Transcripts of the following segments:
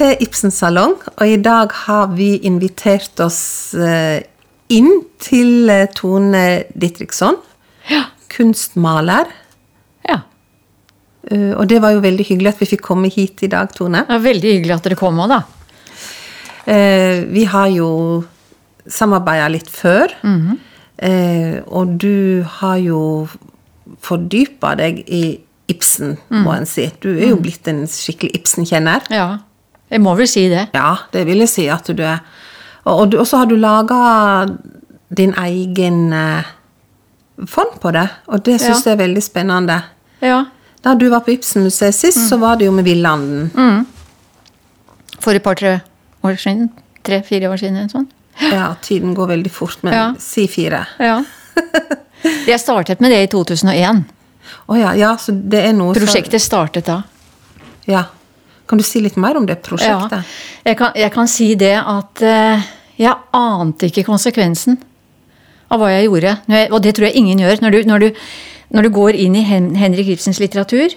til Ibsens salong, og i dag har vi invitert oss eh, inn til eh, Tone Ditriksson. Ja. Kunstmaler. ja. Eh, Og det var jo veldig hyggelig at vi fikk komme hit i dag, Tone. Er veldig hyggelig at dere kom òg, da. Vi har jo samarbeida litt før. Eh, Og du har jo fordypa deg i Ibsen, må en si. Du er jo blitt en skikkelig Ibsen-kjenner. Ja. Jeg må vel si det. Ja, det vil jeg si at du er. Og, og, så har du laga din egen eh, fond på det, og det syns Ja. jeg er veldig spennende. Ja. Da du var på Ibsen-museet sist, så var det jo med Villanden. For et par-tre år siden. Tre-fire år siden. en sånn. Ja, tiden går veldig fort, men Ja. si fire. Ja. Jeg startet med det i 2001. Oh, ja, ja, så det er noe Prosjektet startet da. Ja. Kan du si litt mer om det prosjektet? Jeg kan, jeg kan si det at eh, jeg ante ikke konsekvensen av hva jeg gjorde. Jeg, og det tror jeg ingen gjør. Når du, når du, når du går inn i Hen Henrik Ibsens litteratur,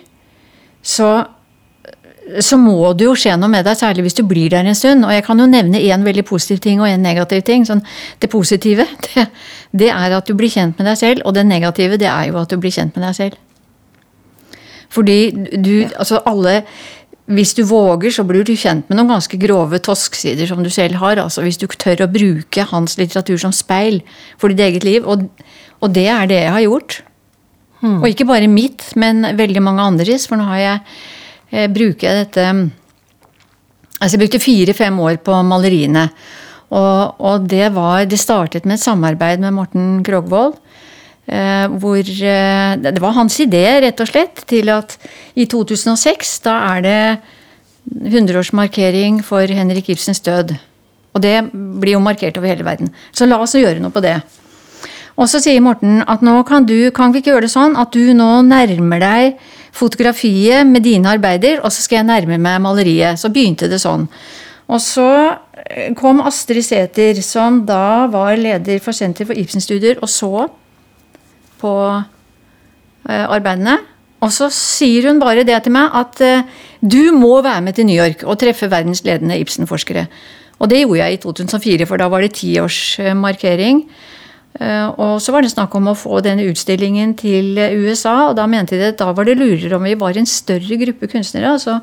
så, så må det jo skje noe med deg, særlig hvis du blir der en stund. Og jeg kan jo nevne én veldig positiv ting og én negativ ting. Sånn, det positive det, det er at du blir kjent med deg selv, og det negative det er jo at du blir kjent med deg selv. Fordi du, altså alle Hvis du våger, så blir du kjent med noen ganske grove tosksider som du selv har. altså Hvis du tør å bruke hans litteratur som speil for ditt eget liv. Og, og det er det jeg har gjort. Og ikke bare mitt, men veldig mange andres. For nå har jeg eh, bruker jeg dette Altså, jeg brukte fire-fem år på maleriene. Og, og det var Det startet med et samarbeid med Morten Krogvold. Eh, hvor eh, Det var hans idé, rett og slett, til at i 2006, da er det 100-årsmarkering for Henrik Ibsens død. Og det blir jo markert over hele verden. Så la oss gjøre noe på det. Og så sier Morten at nå kan du, kan vi ikke gjøre det sånn at du nå nærmer deg fotografiet med dine arbeider, og så skal jeg nærme meg maleriet. Så begynte det sånn. Og så eh, kom Astrid Sæther, som da var leder for Senter for Ibsen-studier, og så på eh, arbeidene. Og så sier hun bare det til meg at eh, du må være med til New York og treffe verdens ledende Ibsen-forskere. Og det gjorde jeg i 2004, for da var det tiårsmarkering. Eh, Og så var det snakk om å få denne utstillingen til USA, og da mente de at da var det lurere om vi var en større gruppe kunstnere. Og så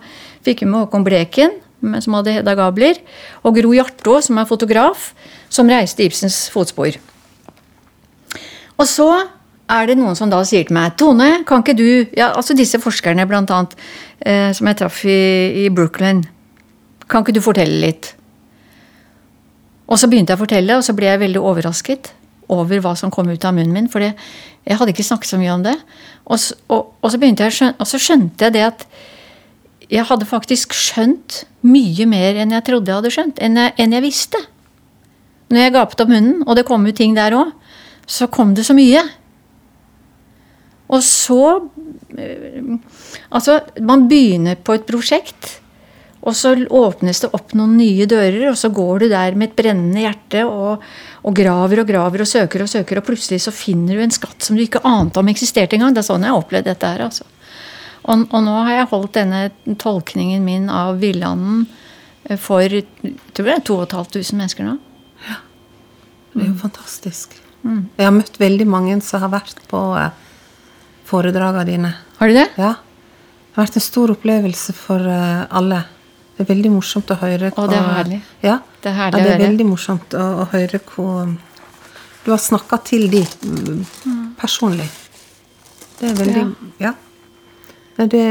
fikk vi med Håkon Bleken, som hadde Hedda Gabler, og Gro Hjartå, som er fotograf, som reiste Ibsens fotspor. Og så er det noen som da sier til meg Tone, kan ikke du ja, altså Disse forskerne, blant annet, eh, som jeg traff i, i Brooklyn. Kan ikke du fortelle litt? Og så begynte jeg å fortelle, og så ble jeg veldig overrasket over hva som kom ut av munnen min. For jeg hadde ikke snakket så mye om det. Og, og, og, så jeg, skjøn- og så skjønte jeg det at jeg hadde faktisk skjønt mye mer enn jeg trodde jeg hadde skjønt. Enn jeg, enn jeg visste. Når jeg gapet opp munnen, og det kom ut ting der òg, så kom det så mye. Og så eh, Altså, man begynner på et prosjekt. Og så åpnes det opp noen nye dører, og så går du der med et brennende hjerte og, og graver og graver og søker og søker, og plutselig så finner du en skatt som du ikke ante om eksisterte engang. Det er sånn jeg har opplevd dette her. altså. Og, og nå har jeg holdt denne tolkningen min av Villanden for, for jeg tror det er 2500 mennesker nå. Ja. Det er jo fantastisk. Jeg har møtt veldig mange som har vært på eh, foredragene dine. Har du det? Ja. Det har vært en stor opplevelse for eh, alle. Det er veldig morsomt å høre Å, det er herlig. Ja. Det er herlig ja, det er veldig morsomt å, å høre hva Du har snakka til de mm, personlig. Det er veldig Ja. ja. Det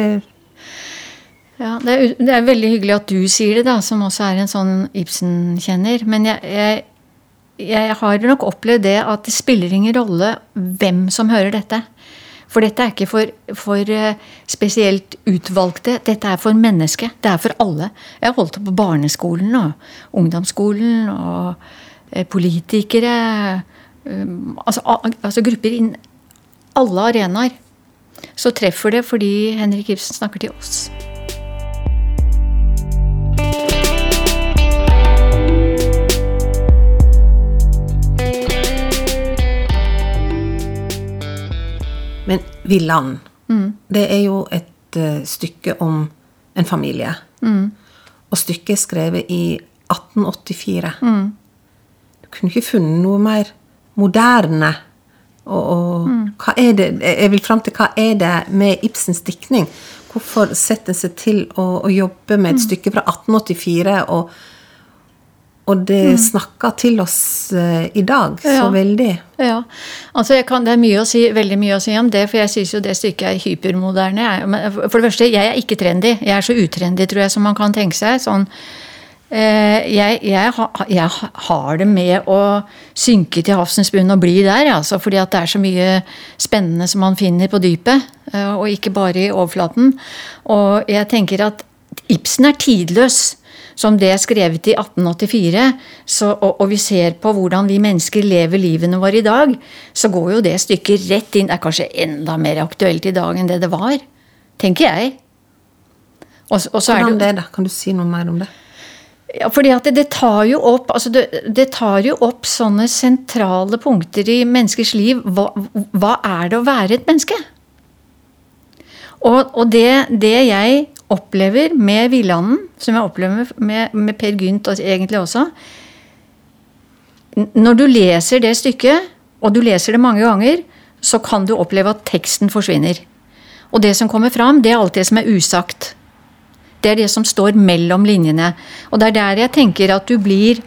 Ja, det er, det er veldig hyggelig at du sier det, da, som også er en sånn Ibsen-kjenner. Men jeg, jeg, jeg har nok opplevd det at det spiller ingen rolle hvem som hører dette. For dette er ikke for, for eh, spesielt utvalgte. Dette er for mennesket. Det er for alle. Jeg holdt på barneskolen og ungdomsskolen og eh, politikere. um, Altså, altså grupper innen alle arenaer. Så treffer det fordi Henrik Ibsen snakker til oss. Men Villand, det er jo et uh, stykke om en familie. og stykket er skrevet i 1884. Du kunne ikke funnet noe mer moderne. Og, og hva er det Jeg vil fram til hva er det med Ibsens diktning? Hvorfor setter en seg til å, å jobbe med et stykke fra 1884, og, og det snakker til oss eh, i dag så Ja. veldig? Ja, altså jeg kan, Det er mye si, veldig mye å si om det, for jeg syns jo det stykket er hypermoderne. Jeg- men For det første, jeg er ikke trendy. Jeg er så utrendy, tror jeg, som man kan tenke seg. Sånn, eh, jeg, jeg, jeg har det med å synke til havsens bunn og bli der, altså, fordi at det er så mye spennende som man finner på dypet, eh, og ikke bare i overflaten. Og jeg tenker at Ibsen er tidløs. Som det er skrevet i 1884, så, og, og vi ser på hvordan vi mennesker lever livene våre i dag, så går jo det stykket rett inn. Det er kanskje enda mer aktuelt i dag enn det det var. Tenker jeg. Og, og så er det, det, da? Kan du si noe mer om det? ja, fordi at det, det tar jo opp altså det, det tar jo opp sånne sentrale punkter i menneskers liv. Hva, hva er det å være et menneske? Og, og det, det jeg opplever med Villanden, som jeg opplever med, med Per Gynt egentlig også Når du leser det stykket, og du leser det mange ganger, så kan du oppleve at teksten forsvinner. Og det som kommer fram, det er alt det som er usagt. Det er det som står mellom linjene. Og det er der jeg tenker at du blir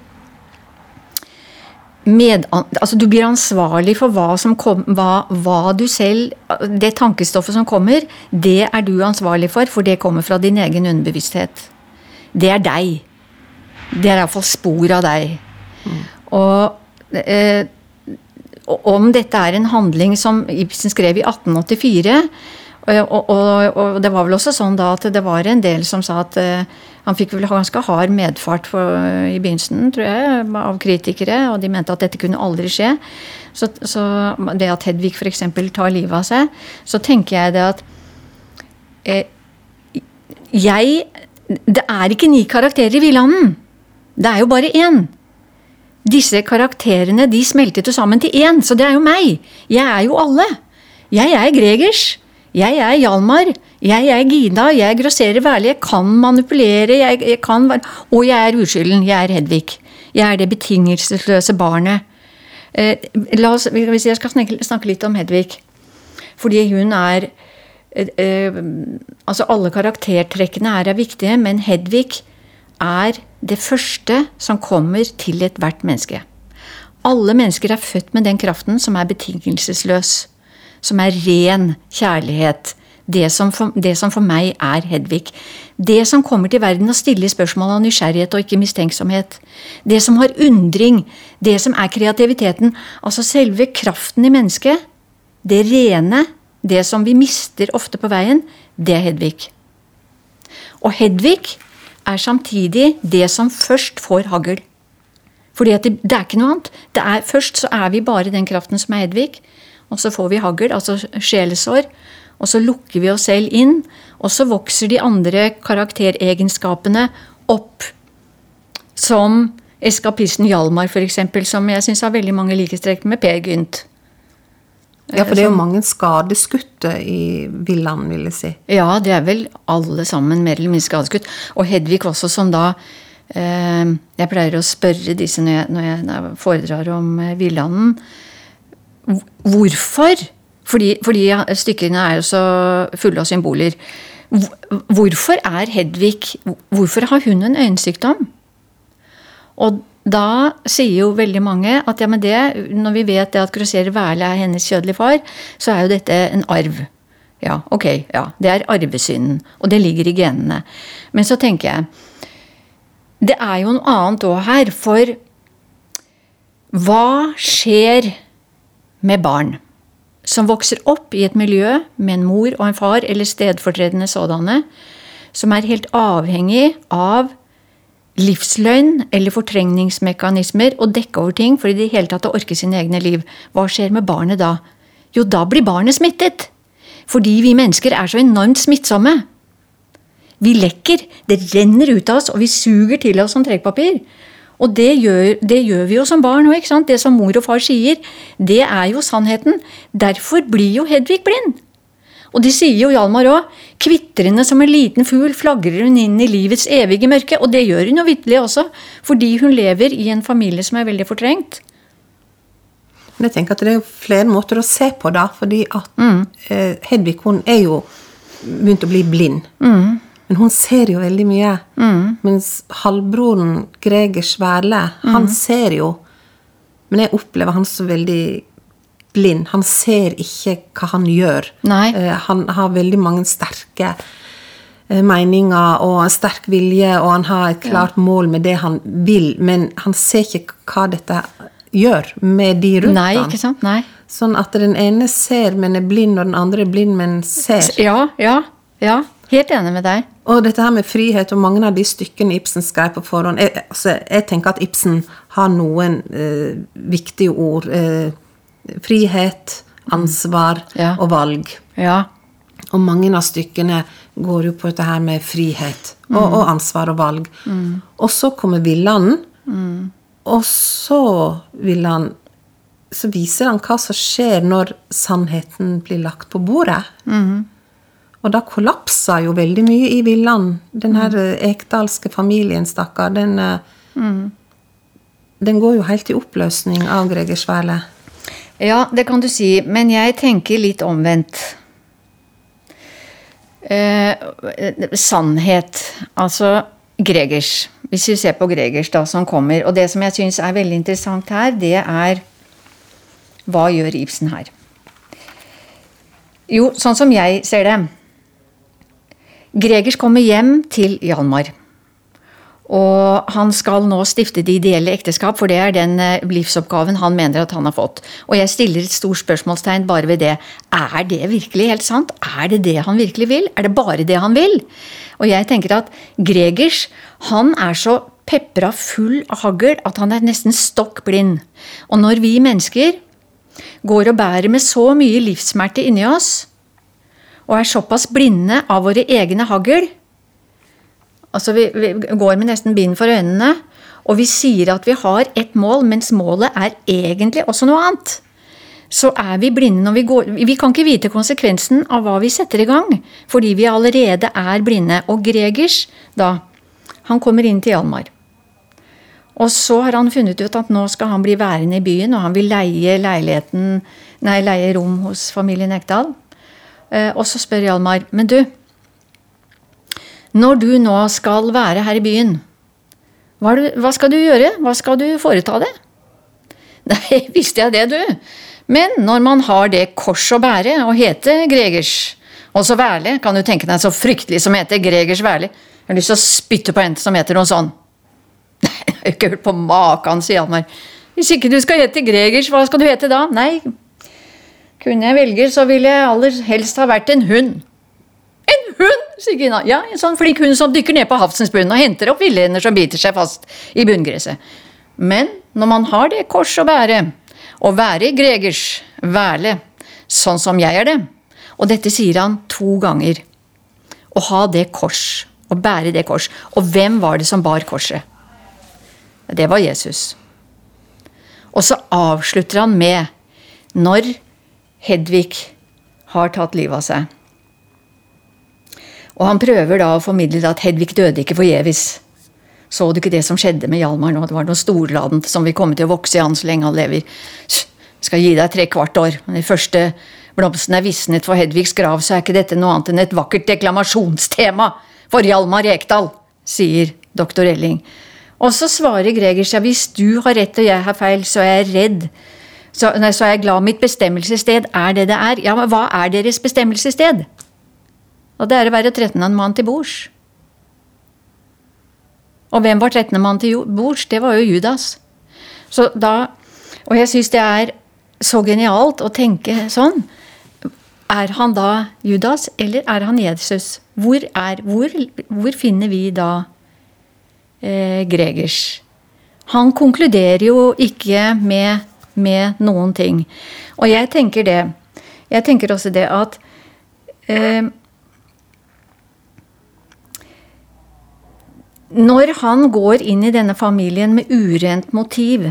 med, altså du blir ansvarlig for hva, kom, hva, hva du selv Det tankestoffet som kommer, det er du ansvarlig for, for det kommer fra din egen underbevissthet. Det er deg. Det er iallfall spor av deg. Og eh, om dette er en handling som Ibsen skrev i 1884 og, og, og, og det var vel også sånn da at det var en del som sa at eh, han fikk vel ganske hard medfart for, i begynnelsen, tror jeg, av kritikere, og de mente at dette kunne aldri skje. Så, så det at Hedvig f.eks. tar livet av seg, så tenker jeg det at eh, jeg Det er ikke ni karakterer i Villanden. Det er jo bare én. Disse karakterene de smeltet jo sammen til én, så det er jo meg. Jeg er jo alle. Jeg er Gregers. Jeg er Hjalmar. Jeg er Gina. Jeg grosserer værlig. Jeg kan manipulere. Jeg, jeg kan, og jeg er uskylden. Jeg er Hedvig. Jeg er det betingelsesløse barnet. Eh, la oss, hvis jeg skal snakke, litt om Hedvig. Fordi hun er eh, eh, Altså, alle karaktertrekkene er viktige, men Hedvig er det første som kommer til ethvert menneske. Alle mennesker er født med den kraften som er betingelsesløs. Som er ren kjærlighet. Det som, for, det som for meg er Hedvig. Det som kommer til verden og stiller spørsmål av nysgjerrighet og ikke mistenksomhet. Det som har undring. Det som er kreativiteten. Altså selve kraften i mennesket. Det rene. Det som vi mister ofte på veien. Det er Hedvig. Og Hedvig er samtidig det som først får hagl. Fordi det, det er ikke noe annet. Er, først så er vi bare den kraften som er Hedvig, og så får vi hagl, altså sjelesår. Og så lukker vi oss selv inn, og så vokser de andre karakteregenskapene opp. Som eskapisten Hjalmar, f.eks., som jeg syns har veldig mange likestrekk med Per Gynt. Ja, for det er jo mange skadeskutte i villaen, vil jeg si. Ja, det er vel alle sammen mer eller mindre skadeskutt. Og Hedvig også, som da eh, Jeg pleier å spørre disse når jeg, når jeg, foredrar om eh, Villanden. Hvor- Hvorfor? Fordi, fordi stykkene er så fulle av symboler. Hvorfor er Hedvig Hvorfor har hun en øyensykdom? Og da sier jo veldig mange at ja, men det, når vi vet at grosserer Værle er hennes kjødelige far, så er jo dette en arv. Ja, ok, ja, det er arvesynden, og det ligger i genene. Men så tenker jeg Det er jo noe annet òg her, for hva skjer med barn som vokser opp i et miljø med en mor og en far, eller stedfortredende sådanne, som er helt avhengig av livsløgn eller fortrengningsmekanismer og dekke over ting for i det hele tatt å orke sine egne liv. Hva skjer med barnet da? Jo, da blir barnet smittet. Fordi vi mennesker er så enormt smittsomme. Vi lekker, det renner ut av oss, og vi suger til oss som trekkpapir. Og det gjør, det gjør vi jo som barn òg. Det som mor og far sier, det er jo sannheten. Derfor blir jo Hedvig blind. Og de sier jo Hjalmar òg. Kvitrende som en liten fugl flagrer hun inn i livets evige mørke. Og det gjør hun jo vitterlig også, fordi hun lever i en familie som er veldig fortrengt. Men jeg tenker at det er jo flere måter å se på det, fordi at eh, Hedvig hun er jo begynt å bli blind. Men hun ser jo veldig mye. Mens halvbroren Greger Sverle, han ser jo. Men jeg opplever han så veldig blind. Han ser ikke hva han gjør. Nei. Eh, han har veldig mange sterke eh, meninger og en sterk vilje, og han har et klart mål med det han vil, men han ser ikke hva dette gjør med de rundt Nei, han. ikke sant? Nei. Sånn at den ene ser, men er blind, og den andre er blind, men ser. Ja, ja, ja. Helt enig med deg. Og dette her med frihet, og mange av de stykkene Ibsen skrev på forhånd Jeg, altså, jeg tenker at Ibsen har noen eh, viktige ord. Eh, frihet, ansvar Ja. og valg. Ja. Og mange av stykkene går jo på dette her med frihet og, og ansvar og valg. Og så kommer Villanden, og så vil han Så viser han hva som skjer når sannheten blir lagt på bordet. Og da kollapsa jo veldig mye i Villand. Den her eh, ekdalske familien, stakkar, den mm. Den går jo helt i oppløsning av Greger Sverle. Ja, det kan du si, men jeg tenker litt omvendt. Eh, sannhet. Altså Gregers. Hvis vi ser på Gregers, da, som kommer. Og det som jeg syns er veldig interessant her, det er Hva gjør Ibsen her? Jo, sånn som jeg ser det. Gregers kommer hjem til Hjalmar. Og han skal nå stifte det ideelle ekteskap, for det er den eh, livsoppgaven han mener at han har fått. Og jeg stiller et stort spørsmålstegn bare ved det. Er det virkelig helt sant? Er det det han virkelig vil? Er det bare det han vil? Og jeg tenker at Gregers, han er så pepra full av hagl at han er nesten stokk blind. Og når vi mennesker går og bærer med så mye livssmerte inni oss, og er såpass blinde av våre egne hagl, Altså vi, vi går med nesten bind for øynene, og vi sier at vi har ett mål, mens målet er egentlig også noe annet. Så er vi blinde når vi går Vi kan ikke vite konsekvensen av hva vi setter i gang, fordi vi allerede er blinde. Og Gregers, da, han kommer inn til Hjalmar. Og så har han funnet ut at nå skal han bli værende i byen, og han vil leie nei, leie rom hos familien Ekdal. Eh, og så spør Hjalmar, men du, når du nå skal være her i byen, hva, skal du gjøre? Hva skal du foreta deg? Nei, visste jeg det, du. Men når man har det kors å bære og hete Gregers, også Værle, kan du tenke deg så fryktelig som heter Gregers Værle. Jeg har lyst til å spytte på en som heter noe sånn. Nei, jeg har ikke hørt på maken, sier Hjalmar. Hvis ikke du skal hete Gregers, hva skal du hete da? Nei, kunne jeg velge, så ville jeg aller helst ha vært en hund. En hund, sier Gina. Ja, en sånn flink hund som dykker ned på havsens bunn og henter opp villrener som biter seg fast i bunngresset. Men når man har det kors å bære, å være Gregers, Værle, sånn som jeg er det, og dette sier han to ganger, å ha det kors, å bære det kors, og hvem var det som bar korset? Det var Jesus. Og så avslutter han med, når Hedvig har tatt livet av seg, og han prøver da å formidle at Hedvig døde ikke forgjeves. Så du ikke det som skjedde med Hjalmar nå? Det var noe storladent som vil komme til å vokse i han så lenge han lever. Skal gi deg tre kvart år. Men de første blomstene er visnet for Hedvigs grav, så er ikke dette noe annet enn et vakkert deklamasjonstema for Hjalmar Ekdal, sier doktor Elling. Og så svarer Gregers ja, hvis du har rett og jeg har feil, så er jeg redd. Så, nei, så er jeg glad mitt bestemmelsessted er det det er. Ja, men hva er deres bestemmelsessted? Og det er å være 13. mann til bords. Og hvem var 13. mann til bords? Det var jo Judas. Så da, Og jeg syns det er så genialt å tenke sånn. Er han da Judas, eller er han Jesus? Hvor, er, hvor, hvor finner vi da eh, Gregers? Han konkluderer jo ikke med, med, noen ting. Og jeg tenker det. Jeg tenker også det at eh, Når han går inn i denne familien med urent motiv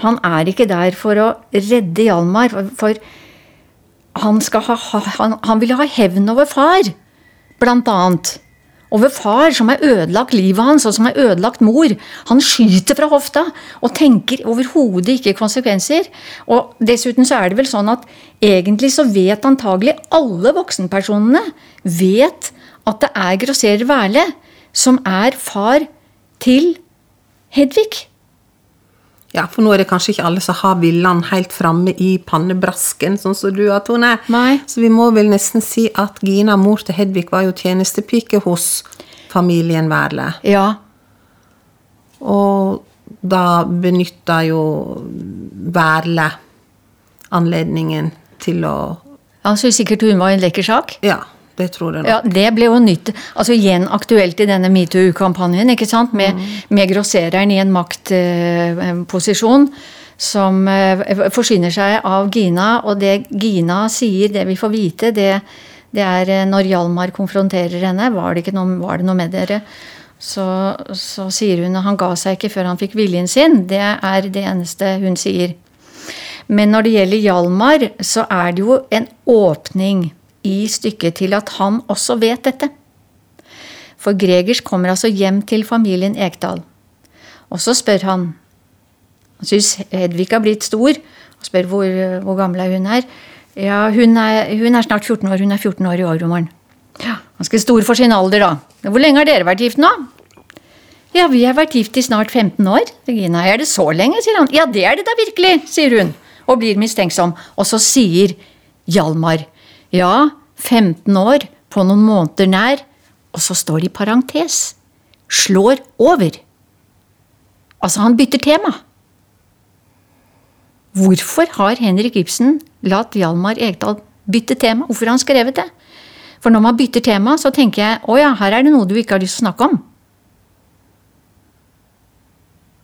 Han er ikke der for å redde Hjalmar. For han, ha, han, han ville ha hevn over far, blant annet. Over far som har ødelagt livet hans, og som har ødelagt mor. Han skyter fra hofta og tenker overhodet ikke konsekvenser. Og dessuten så er det vel sånn at egentlig så vet antagelig alle voksenpersonene vet at det er grosserer Værle som er far til Hedvig. Ja, for nå er det kanskje ikke alle som har Villand helt framme i pannebrasken, sånn som du har, Tone. Nei. Så vi må vel nesten si at Gina, mor til Hedvig, var jo tjenestepike hos familien Wærle. Ja. Og da benytta jo Wærle anledningen til å Han syntes sikkert hun var en lekker sak. Ja, det tror jeg nok. Ja, Det ble jo nytt, altså igjen aktuelt i denne metoo-kampanjen. ikke sant? Med, med grossereren i en maktposisjon som eh, forsyner seg av Gina. Og det Gina sier, det vi får vite, det, det er eh, når Hjalmar konfronterer henne. Var det, noe, var det noe med dere? Så, så sier hun at han ga seg ikke før han fikk viljen sin. Det er det eneste hun sier. Men når det gjelder Hjalmar, så er det jo en åpning i stykket til at han også vet dette. For Gregers kommer altså hjem til familien Ekdal. Og så spør han Han syns Hedvig har blitt stor, og spør hvor, hvor gammel er hun er. Ja, hun er, hun er snart 14 år. Hun er 14 år i år, Rommeren. Ja, ganske stor for sin alder, da. Hvor lenge har dere vært gift nå? Ja, vi har vært gift i snart 15 år. Regina, er det så lenge, sier han. Ja, det er det da virkelig, sier hun, og blir mistenksom. Og så sier Hjalmar, ja, 15 år, på noen måneder nær, og så står det i parentes, slår over. Altså, han bytter tema. Hvorfor har Henrik Ibsen latt Hjalmar Ekdal bytte tema? Hvorfor har han skrevet det? For når man bytter tema, så tenker jeg å ja, her er det noe du ikke har lyst til å snakke om.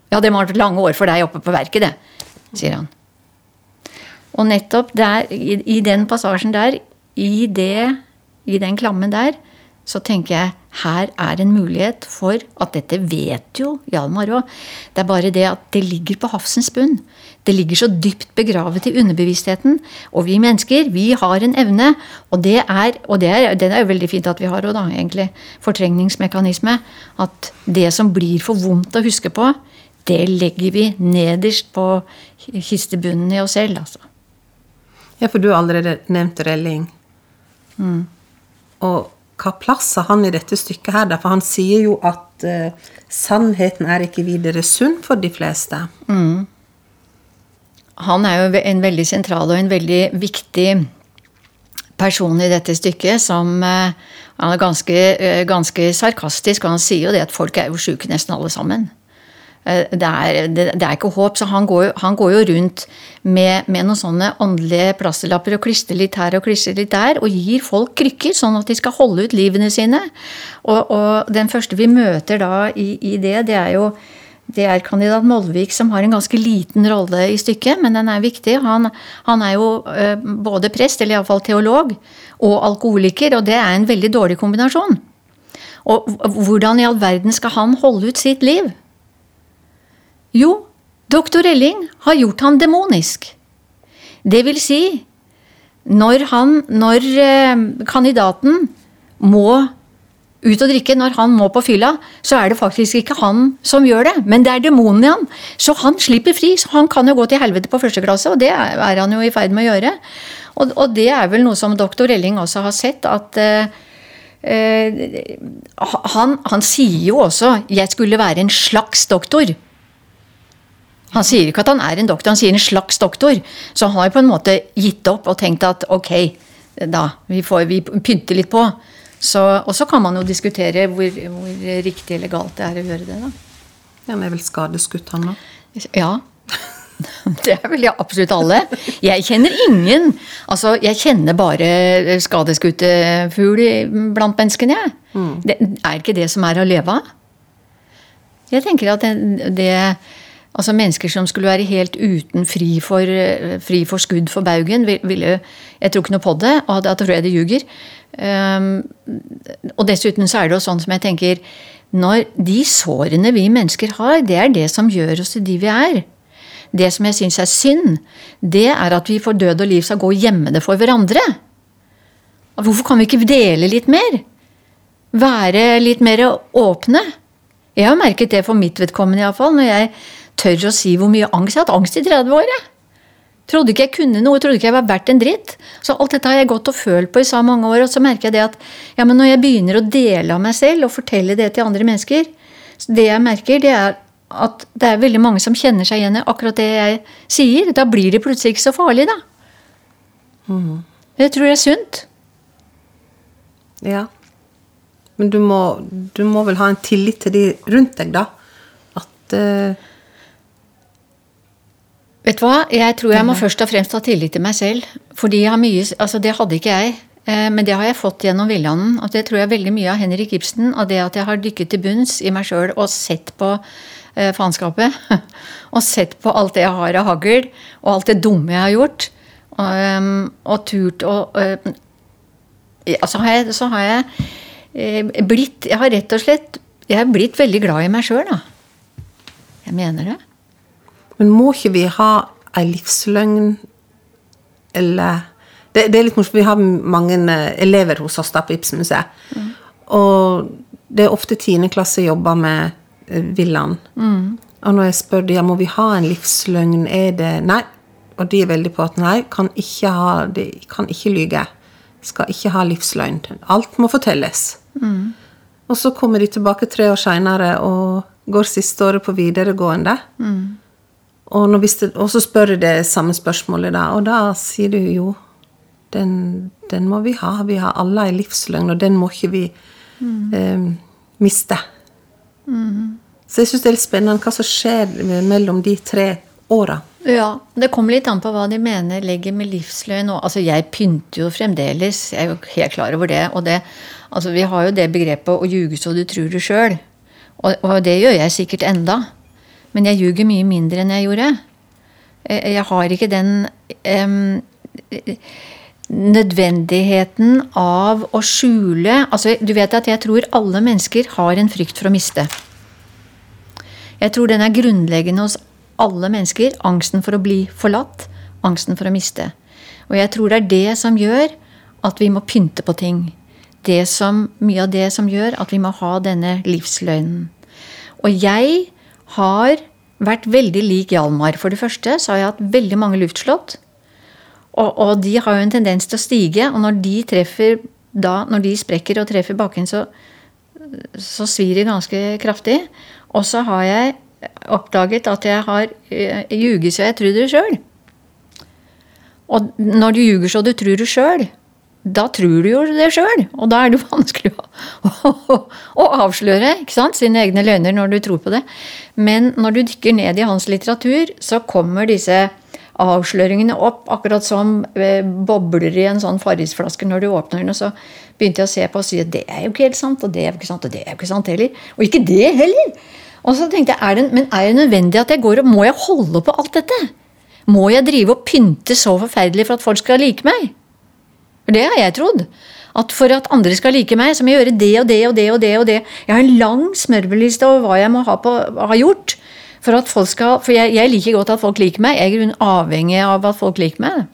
Ja, det må ha vært lange år for deg oppe på verket, det, sier han. Og nettopp der, i, i den passasjen der, i, det, i den klammen der, så tenker jeg her er en mulighet for at dette vet jo Hjalmar òg. Det er bare det at det ligger på havsens bunn. Det ligger så dypt begravet i underbevisstheten. Og vi mennesker, vi har en evne, og det er, og det er, den er jo veldig fint at vi har òg, da, egentlig, fortrengningsmekanisme. At det som blir for vondt å huske på, det legger vi nederst på kistebunnen i oss selv, altså. Ja, for du har allerede nevnt Relling. Og hva plass har han i dette stykket her? For han sier jo at uh, sannheten er ikke videre sunn for de fleste. Han er jo en veldig sentral og en veldig viktig person i dette stykket. som uh, Han er ganske, uh, ganske sarkastisk, og han sier jo det at folk er jo sjuke nesten alle sammen. Eh, Det er, det, det er ikke håp, så han går, han går jo rundt med, med noen sånne åndelige plasterlapper og klistrer litt her og klistrer litt der, og gir folk krykker, sånn at de skal holde ut livene sine. Og, og den første vi møter da i, i det, det er jo det er kandidat Molvik som har en ganske liten rolle i stykket, men den er viktig. Han, han er jo eh, både prest, eller iallfall teolog, og alkoholiker, og det er en veldig dårlig kombinasjon. Og hvordan i all verden skal han holde ut sitt liv? Jo, doktor Elling har gjort han demonisk. Det vil si, når han, når eh, kandidaten må ut og drikke, når han må på fylla, så er det faktisk ikke han som gjør det, men det er demonen i han. Så han slipper fri, så han kan jo gå til helvete på første klasse, og det er han jo i ferd med å gjøre. Og, og det er vel noe som doktor Elling også har sett, at eh, uh, han, han sier jo også 'jeg skulle være en slags doktor'. Han sier ikke at han er en doktor, han sier en slags doktor. Så han har på en måte gitt opp og tenkt at ok, da, vi, får, vi pynter litt på. Så, og så kan man jo diskutere hvor, hvor riktig eller galt det er å gjøre det, da. Ja, Han er vel skadeskutt, han da? Ja. Det er vel absolutt alle. Jeg kjenner ingen Altså, jeg kjenner bare skadeskutte fugl blant menneskene, jeg. Det er ikke det som er å leve av. Jeg tenker at det, det Altså Mennesker som skulle være helt uten fri for, fri for skudd for baugen, vil- ville Jeg tror ikke noe på det, og da tror jeg de ljuger. Um, og dessuten så er det jo sånn som jeg tenker Når de sårene vi mennesker har, det er det som gjør oss til de vi er. Det som jeg syns er synd, det er at vi for død og liv skal gå og gjemme det for hverandre. Hvorfor kan vi ikke dele litt mer? Være litt mer åpne? Jeg har merket det for mitt vedkommende, iallfall, når jeg tør å si hvor mye angst jeg har hatt angst i 30 år. Jeg. Trodde ikke jeg kunne noe, trodde ikke jeg var verdt en dritt. Så alt dette har jeg gått og følt på i så mange år, og så merker jeg det at ja, men når jeg begynner å dele av meg selv og fortelle det til andre mennesker, det jeg merker, det er at det er veldig mange som kjenner seg igjen i akkurat det jeg sier. Da blir det plutselig ikke så farlig, da. Mm. Det tror jeg er sunt. Ja. Men du må, du må, vel ha en tillit til de rundt deg, da? At uh... Vet du hva, jeg tror jeg må først og fremst ha tillit til meg selv. Fordi jeg har mye Altså, det hadde ikke jeg. Eh, men det har jeg fått gjennom Villanden. Og det tror jeg veldig mye av Henrik Ibsen. Av det at jeg har dykket til bunns i meg sjøl og sett på eh, faenskapet. og sett på alt det jeg har av hagl, og alt det dumme jeg har gjort. Og, um, og turt å ja, så, har jeg, så har jeg blitt Jeg har rett og slett Jeg har blitt veldig glad i meg sjøl, da. Jeg mener det. Men må ikke vi ha ei livsløgn eller det, det, er litt morsomt, Vi har mange eh, elever hos oss da på Ibsenmuseet. Mm. Og det er ofte tiendeklasse jobber med villaen. Mm. Og når jeg spør dem ja, må vi ha en livsløgn, er det Nei. Og de er veldig på at nei, kan ikke ha, de kan ikke lyge. Skal ikke ha livsløgn. Alt må fortelles. Mm. Og så kommer de tilbake tre år seinere og går siste året på videregående. Mm. Og, det, og, så spør jeg det samme spørsmålet da, og da sier du jo den, den, må vi ha. Vi har alle en livsløgn, og den må ikke vi mm. eh, miste. Mm. Så jeg syns det er litt spennende hva som skjer mellom de tre åra. Ja, det kommer litt an på hva de mener legger med livsløgn. Altså, jeg pynter jo fremdeles, jeg er jo helt klar over det. Og det, altså, vi har jo det begrepet 'å ljuge så du tror det sjøl'. Og, og, det gjør jeg sikkert enda. Men jeg ljuger mye mindre enn jeg gjorde. Jeg, jeg har ikke den um, nødvendigheten av å skjule altså, Du vet at jeg tror alle mennesker har en frykt for å miste. Jeg tror den er grunnleggende hos alle mennesker. Angsten for å bli forlatt, angsten for å miste. Og jeg tror det er det som gjør at vi må pynte på ting. Som, mye av det som gjør at vi må ha denne livsløgnen. Og jeg har vært veldig lik Hjalmar. For det første så har jeg hatt veldig mange luftslott. Og, og, de har jo en tendens til å stige, og når de treffer da, når de sprekker og treffer bakken, så, så svir det ganske kraftig. Og så har jeg oppdaget at jeg har eh, ljuget så jeg tror det sjøl. Og når du ljuger så du tror det sjøl, da tror du jo det sjøl. Og da er det vanskelig å, å, avsløre sant? sine egne løgner når du tror på det. Men når du dykker ned i hans litteratur, så kommer disse avsløringene opp, akkurat som eh, bobler i en sånn Farrisflaske når du åpner den. Og så begynte jeg å se på og si at det er jo ikke helt sant, og det er jo ikke sant, og det er jo ikke sant heller. Og ikke det heller! Og så tenkte jeg, er det, men er det nødvendig at jeg går og Må jeg holde på alt dette? Må jeg drive og pynte så forferdelig for at folk skal like meg? For det har jeg trodd. At for at andre skal like meg, så må jeg gjøre det og det og det og det. og det. Jeg har en lang smørbrødliste over hva jeg må ha, på, ha gjort. For at folk skal, for jeg, jeg, liker godt at folk liker meg. Jeg er avhengig av at folk liker meg.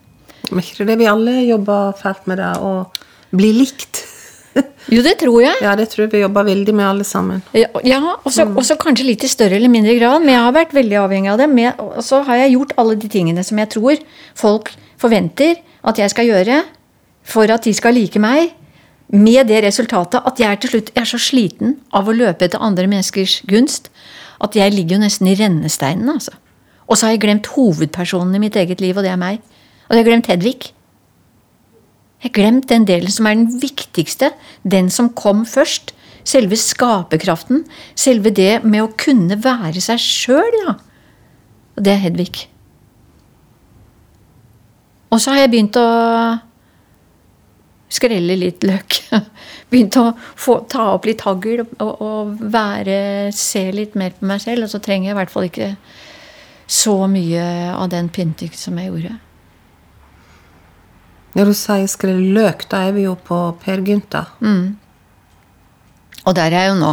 Men ikke det vi alle jobber fælt med det, å bli likt? jo, det tror jeg. Ja, det tror jeg vi jobber veldig med alle sammen. Ja, ja også, mm. også, kanskje litt i større eller mindre grad, men jeg har vært veldig avhengig av det. og så har jeg gjort alle de tingene som jeg tror folk forventer at jeg skal gjøre for at de skal like meg. Med det resultatet at jeg til slutt er så sliten av å løpe etter andre menneskers gunst at jeg ligger jo nesten i rennesteinen. altså. Og så har jeg glemt hovedpersonen i mitt eget liv, og det er meg. Og jeg har glemt Hedvig. Jeg har glemt den delen som er den viktigste, den som kom først. Selve skaperkraften. Selve det med å kunne være seg sjøl, ja. Og det er Hedvig. Og så har jeg begynt å skrelle litt løk. Begynte å få, ta opp litt hagl og, og, være, se litt mer på meg selv. Og så trenger jeg i hvert fall ikke så mye av den pynting som jeg gjorde. Når du sier skrelle løk, da er vi jo på Per Gynta. Mm. Og der er jeg jo nå.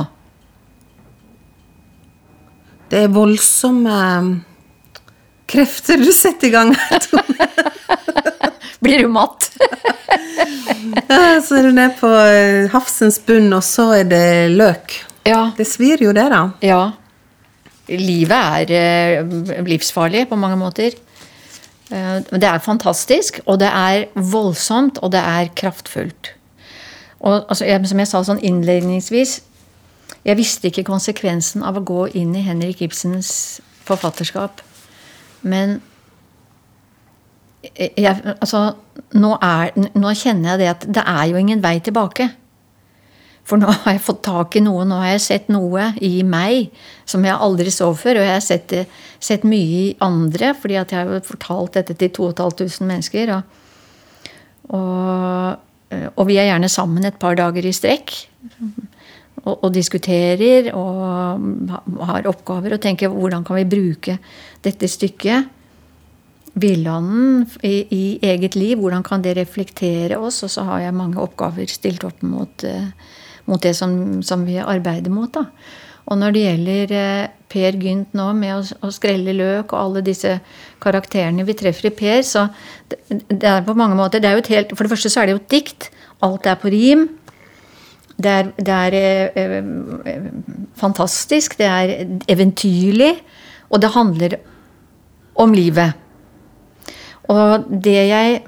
Det er voldsomme krefter du setter i gang. Blir du matt? så er du nede på havsens bunn, og så er det løk. Ja. Det svir jo det, da. Ja. Livet er eh, livsfarlig på mange måter. Eh, det er fantastisk, og det er voldsomt, og det er kraftfullt. Og altså, jeg, som jeg sa sånn innledningsvis, jeg visste ikke konsekvensen av å gå inn i Henrik Ibsens forfatterskap. Men jeg, altså, nå, er, nå, kjenner jeg det at det er jo ingen vei tilbake. For nå har jeg fått tak i noe, nå har jeg sett noe i meg som jeg aldri så før. Og jeg har sett, sett mye i andre, fordi jeg har fortalt dette til 2500 mennesker. Og, og, og, vi er gjerne sammen et par dager i strekk. Og, og, diskuterer og har oppgaver og tenker hvordan kan vi bruke dette stykket villanden i, i, eget liv, hvordan kan det reflektere oss? Og så har jeg mange oppgaver stilt opp mot, uh, mot det som, som, vi arbeider mot. Da. Og når det gjelder uh, Per Gynt nå med å, å, skrelle løk og alle disse karakterene vi treffer i Per, så det, det er på mange måter det helt, For det første så er det jo et dikt. Alt er på rim. Det er, det er eh, fantastisk. Det er eventyrlig. Og det handler om livet. Og det jeg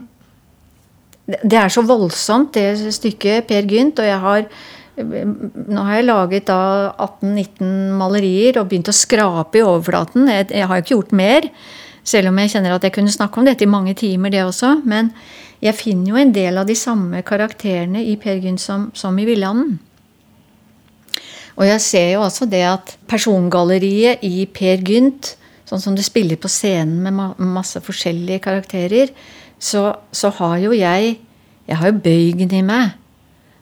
Det er så voldsomt, det stykket Per Gynt, og jeg har nå har jeg laget 18-19 malerier og begynt å skrape i overflaten. Jeg, jeg har ikke gjort mer, selv om jeg kjenner at jeg kunne snakke om dette i mange timer, det også. Men jeg finner jo en del av de samme karakterene i Per Gynt som, som i Villanden. Og jeg ser jo også det at persongalleriet i Per Gynt Sånn som du spiller på scenen med masse forskjellige karakterer, så, så har jo jeg Jeg har jo bøygen i meg.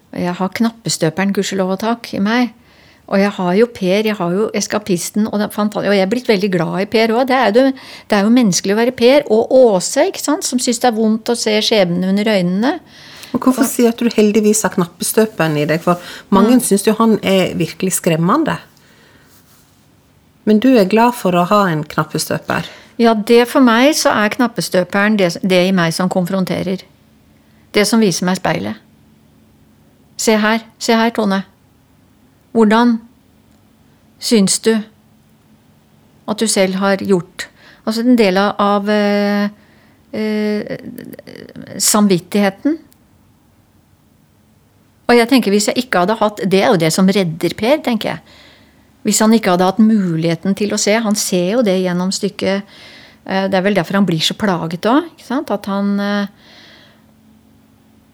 Og jeg har knappestøperen, gudskjelov og takk, i meg. Og jeg har jo Per, jeg har jo Eskapisten, og, og jeg er blitt veldig glad i Per òg. Det, det, det, er jo menneskelig å være Per. Og Åse, ikke sant, som syns det er vondt å se skjebnen under øynene. Og Hvorfor du at du heldigvis har knappestøperen i deg? For mange mm. syns jo han er virkelig skremmende. Men du er glad for å ha en knappestøper? Ja, det for meg så er knappestøperen det, det i meg som konfronterer. Det som viser meg speilet. Se her, se her, Tone. Hvordan syns du at du selv har gjort Altså en del av eh, eh, samvittigheten. Og jeg tenker hvis jeg ikke hadde hatt Det er jo det som redder Per, tenker jeg. Hvis han ikke hadde hatt muligheten til å se. Han ser jo det gjennom stykket. Eh, det er vel derfor han blir så plaget òg. At han eh,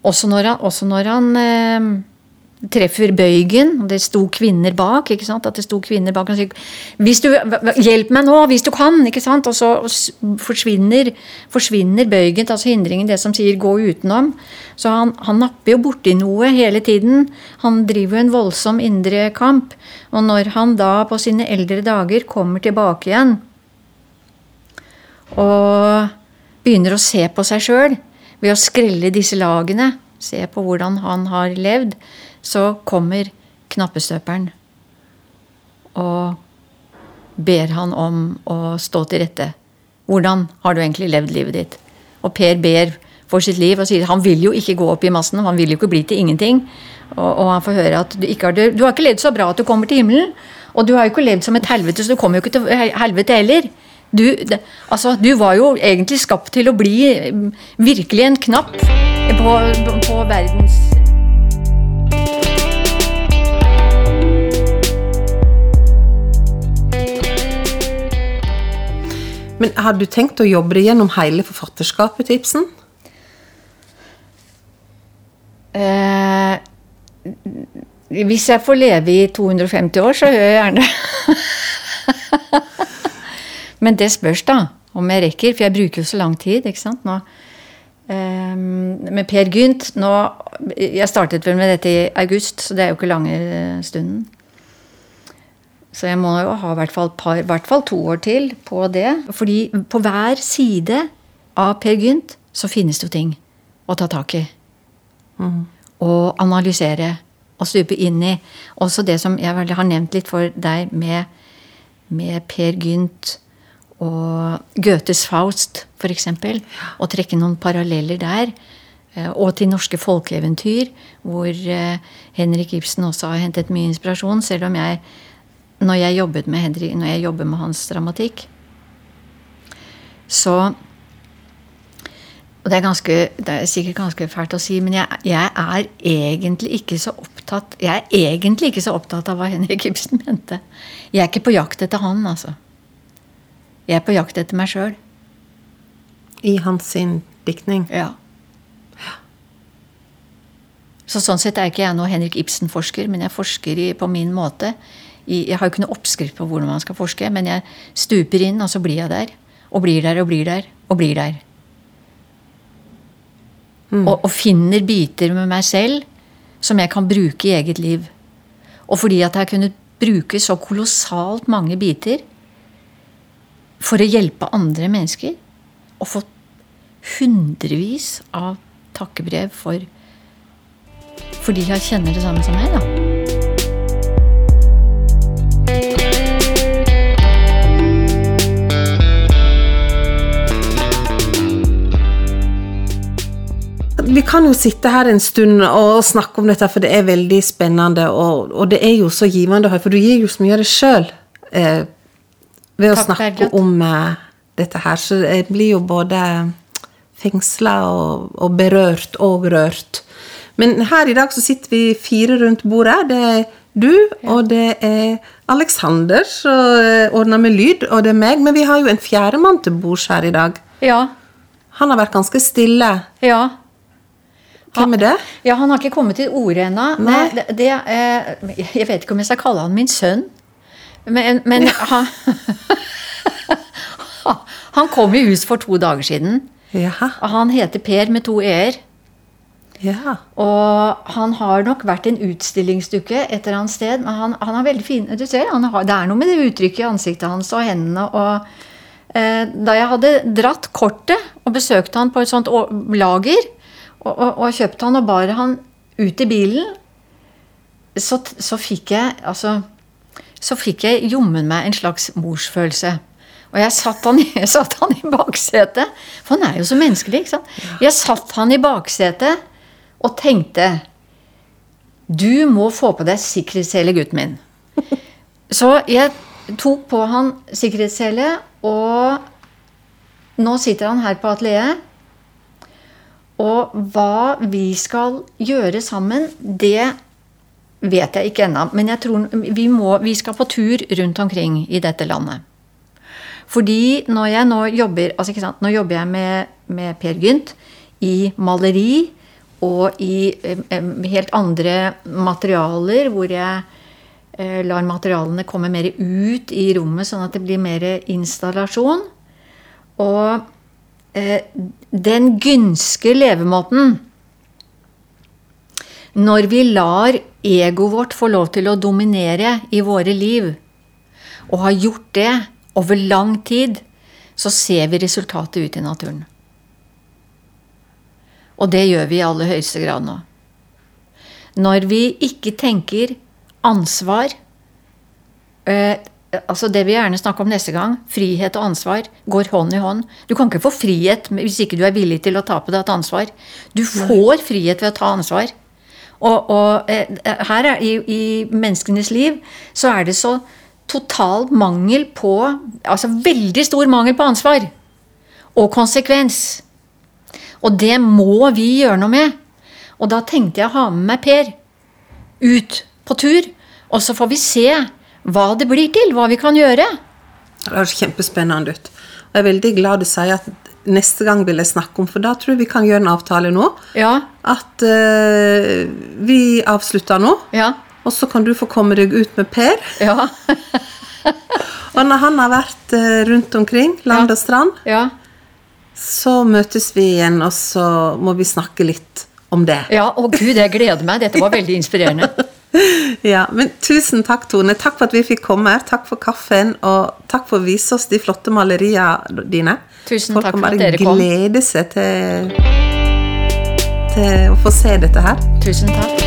Også når han, også når han eh, treffer bøygen, og det sto kvinner bak. ikke sant? At det sto kvinner bak og sier hvis du, 'Hjelp meg nå, hvis du kan!' ikke sant? Og så forsvinner, forsvinner bøygen, altså hindringen, det som sier 'gå utenom'. Så han, han napper jo borti noe hele tiden. Han driver jo en voldsom indre kamp. Og når han da på sine eldre dager kommer tilbake igjen og begynner å se på seg sjøl ved å skrelle disse lagene, se på hvordan han har levd, så kommer knappestøperen og ber han om å stå til rette. Hvordan har du egentlig levd livet ditt? Og Per ber for sitt liv og sier han vil jo ikke gå opp i massen, han vil jo ikke bli til ingenting. Og, og han får høre at du har, du har ikke levd så bra at du kommer til himmelen. Og du har jo ikke levd som et helvete, så du kommer jo ikke til helvete heller. Du, det, altså, du var jo egentlig skapt til å bli virkelig en knapp på, på verdens Men har du tenkt å jobbe deg gjennom hele forfatterskapet til Ibsen? Eh, hvis jeg får leve i 250 år, så gjør jeg gjerne det. Men det spørs, da, om jeg rekker. For jeg bruker jo så lang tid. ikke sant, nå. Eh, med Per Gynt nå, Jeg startet vel med dette i august, så det er jo ikke lange stunden. Så jeg må jo ha i hvert fall, par, hvert fall to år til på det. Fordi på hver side av Per Gynt så finnes det jo ting å ta tak i. Mm. Og analysere og stupe inn i. Også det som jeg har nevnt litt for deg med, med Per Gynt og Goethes Faust, eksempel. Og trekke noen paralleller der. Eh, og til norske folkeeventyr, hvor eh, Henrik Ibsen også har hentet mye inspirasjon. Selv om jeg, når jeg jobbet med, Henrik, når jeg jobber med hans dramatikk, så og det er, ganske, det er, sikkert ganske fælt å si, men jeg, jeg, er egentlig ikke så opptatt Jeg er egentlig ikke så opptatt av hva Henrik Ibsen mente. Jeg er ikke på jakt etter han, altså. Jeg er på jakt etter meg sjøl. I hans sin diktning? Ja. Så sånn sett er ikke jeg noe Henrik Ibsen-forsker, men jeg forsker i, på min måte. I, jeg har jo ikke noe oppskrift på hvordan man skal forske, men jeg stuper inn, og så blir jeg der. Og blir der og blir der og blir der. Mm. Og, og, finner biter med meg selv som jeg kan bruke i eget liv. Og fordi at jeg har kunnet bruke så kolossalt mange biter for å hjelpe andre mennesker, og fått hundrevis av takkebrev for fordi jeg kjenner det samme som meg, da. Vi kan jo sitte her en stund og snakke om dette, for det er veldig spennende. Og, og det er jo så givende, for du gir jo så mye av det sjøl eh, ved å Takk, snakke om uh, dette her. Så jeg blir jo både fengsla og, og berørt og rørt. Men her i dag så sitter vi fire rundt bordet. Det er du, og det er Aleksander som eh, ordner med lyd, og det er meg. Men vi har jo en fjerdemann til bords her i dag. Ja. Han har vært ganske stille. Ja. Hvem er det? Ja, Han har ikke kommet til orde ennå. Eh, jeg vet ikke om jeg skal kalle han min sønn. Men, men han, han kom i hus for to dager siden. Ja. Han heter Per med to e-er. Ja. Og han har nok vært en utstillingsdukke et eller annet sted. Men han, han har veldig fin. Du ser, har, det er noe med det uttrykket i ansiktet hans og hendene. og eh, Da jeg hadde dratt kortet og besøkte han på et sånt lager, og, og, og kjøpte han og bar han ut i bilen, så, så fikk jeg altså så fikk jeg jommen meg en slags morsfølelse. Og jeg satt han, jeg satt han i baksetet, for han er jo så menneskelig. ikke sant? Jeg satt han i baksetet og tenkte Du må få på deg sikkerhetssele, gutten min. Så jeg tok på han sikkerhetssele, og nå sitter han her på atelieret. Og hva vi skal gjøre sammen, det vet jeg ikke ennå. Men jeg tror vi, må, vi skal på tur rundt omkring i dette landet. Fordi når jeg nå jobber altså Nå jobber jeg med, med Per Gynt i maleri og i helt andre materialer, hvor jeg eh, lar materialene komme mer ut i rommet, sånn at det blir mer installasjon. Og eh, den gynske levemåten Når vi lar egoet vårt få lov til å dominere i våre liv, og har gjort det over lang tid, så ser vi resultatet ut i naturen. Og det gjør vi i aller høyeste grad nå. Når vi ikke tenker ansvar eh, altså Det vi gjerne snakker om neste gang, frihet og ansvar, går hånd i hånd. Du kan ikke få frihet hvis ikke du er villig til å ta på deg et ansvar. Du får frihet ved å ta ansvar. Og, og eh, her er, i, i, menneskenes liv så er det så total mangel på Altså veldig stor mangel på ansvar. Og konsekvens. Og det må vi gjøre noe med. Og da tenkte jeg å ha med meg Per ut på tur. Og så får vi se hva det blir til, hva vi kan gjøre. Det høres kjempespennende ut. Og jeg er veldig glad du sier at neste gang vil jeg snakke om, for da tror jeg vi kan gjøre en avtale nå. Ja. At uh, vi avslutter nå. Ja. Og så kan du få komme deg ut med Per. Ja. og når han har vært uh, rundt omkring, land og strand, ja så møtes vi igjen, og så må vi snakke litt om det. Ja, å gud, jeg gleder meg. Dette var veldig inspirerende. ja, men Tusen takk, Tone. Takk for at vi fikk komme. Takk for kaffen, og takk for å vise oss de flotte maleriene dine. Tusen Folk takk for at dere kom. Folk kan bare glede seg til, til å få se dette her. Tusen takk.